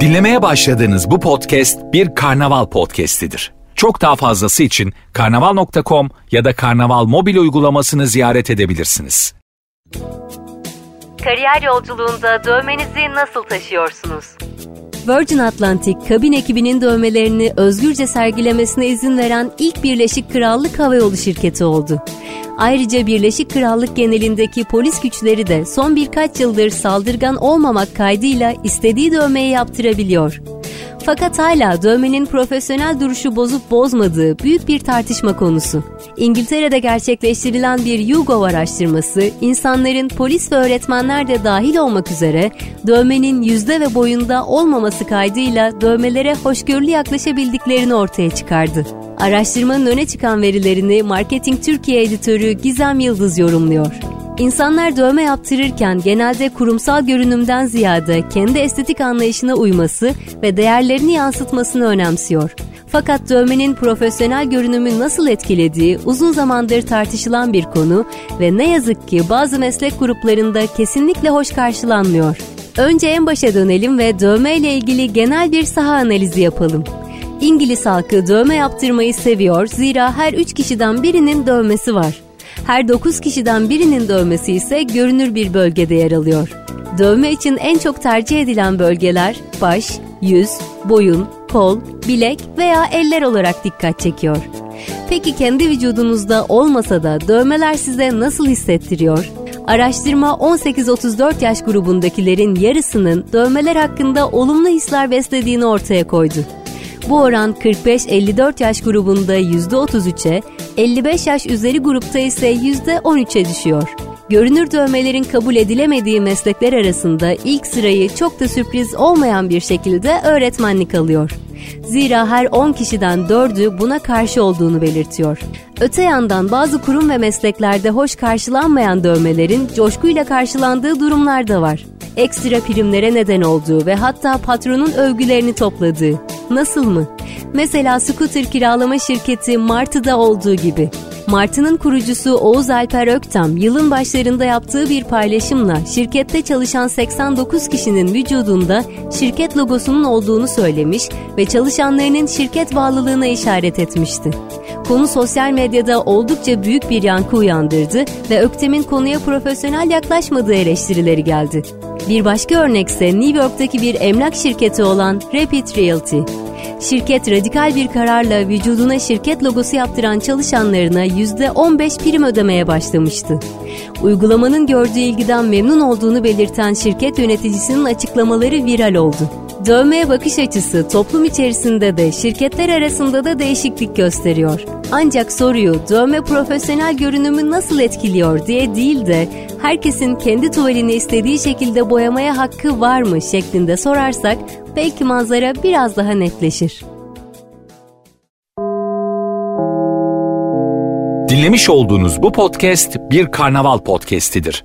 Dinlemeye başladığınız bu podcast bir karnaval podcastidir. Çok daha fazlası için karnaval.com ya da karnaval mobil uygulamasını ziyaret edebilirsiniz. Kariyer yolculuğunda dövmenizi nasıl taşıyorsunuz? Virgin Atlantic kabin ekibinin dövmelerini özgürce sergilemesine izin veren ilk Birleşik Krallık Havayolu şirketi oldu. Ayrıca Birleşik Krallık genelindeki polis güçleri de son birkaç yıldır saldırgan olmamak kaydıyla istediği dövmeyi yaptırabiliyor. Fakat hala dövmenin profesyonel duruşu bozup bozmadığı büyük bir tartışma konusu. İngiltere'de gerçekleştirilen bir YouGov araştırması, insanların polis ve öğretmenler de dahil olmak üzere dövmenin yüzde ve boyunda olmaması kaydıyla dövmelere hoşgörülü yaklaşabildiklerini ortaya çıkardı. Araştırmanın öne çıkan verilerini Marketing Türkiye editörü Gizem Yıldız yorumluyor. İnsanlar dövme yaptırırken genelde kurumsal görünümden ziyade kendi estetik anlayışına uyması ve değerlerini yansıtmasını önemsiyor. Fakat dövmenin profesyonel görünümü nasıl etkilediği uzun zamandır tartışılan bir konu ve ne yazık ki bazı meslek gruplarında kesinlikle hoş karşılanmıyor. Önce en başa dönelim ve dövme ile ilgili genel bir saha analizi yapalım. İngiliz halkı dövme yaptırmayı seviyor zira her 3 kişiden birinin dövmesi var. Her 9 kişiden birinin dövmesi ise görünür bir bölgede yer alıyor. Dövme için en çok tercih edilen bölgeler baş, yüz, boyun, kol, bilek veya eller olarak dikkat çekiyor. Peki kendi vücudunuzda olmasa da dövmeler size nasıl hissettiriyor? Araştırma 18-34 yaş grubundakilerin yarısının dövmeler hakkında olumlu hisler beslediğini ortaya koydu. Bu oran 45-54 yaş grubunda %33'e, 55 yaş üzeri grupta ise %13'e düşüyor. Görünür dövmelerin kabul edilemediği meslekler arasında ilk sırayı çok da sürpriz olmayan bir şekilde öğretmenlik alıyor. Zira her 10 kişiden 4'ü buna karşı olduğunu belirtiyor. Öte yandan bazı kurum ve mesleklerde hoş karşılanmayan dövmelerin coşkuyla karşılandığı durumlar da var. Ekstra primlere neden olduğu ve hatta patronun övgülerini topladığı. Nasıl mı? Mesela scooter kiralama şirketi Martı'da olduğu gibi. Martı'nın kurucusu Oğuz Alper Öktem yılın başlarında yaptığı bir paylaşımla şirkette çalışan 89 kişinin vücudunda şirket logosunun olduğunu söylemiş ve çalışanlarının şirket bağlılığına işaret etmişti. Konu sosyal medyada oldukça büyük bir yankı uyandırdı ve Öktem'in konuya profesyonel yaklaşmadığı eleştirileri geldi. Bir başka örnekse New York'taki bir emlak şirketi olan Rapid Realty. Şirket radikal bir kararla vücuduna şirket logosu yaptıran çalışanlarına %15 prim ödemeye başlamıştı. Uygulamanın gördüğü ilgiden memnun olduğunu belirten şirket yöneticisinin açıklamaları viral oldu. Dövmeye bakış açısı toplum içerisinde de şirketler arasında da değişiklik gösteriyor. Ancak soruyu dövme profesyonel görünümü nasıl etkiliyor diye değil de herkesin kendi tuvalini istediği şekilde boyamaya hakkı var mı şeklinde sorarsak belki manzara biraz daha netleşir. Dinlemiş olduğunuz bu podcast bir karnaval podcastidir.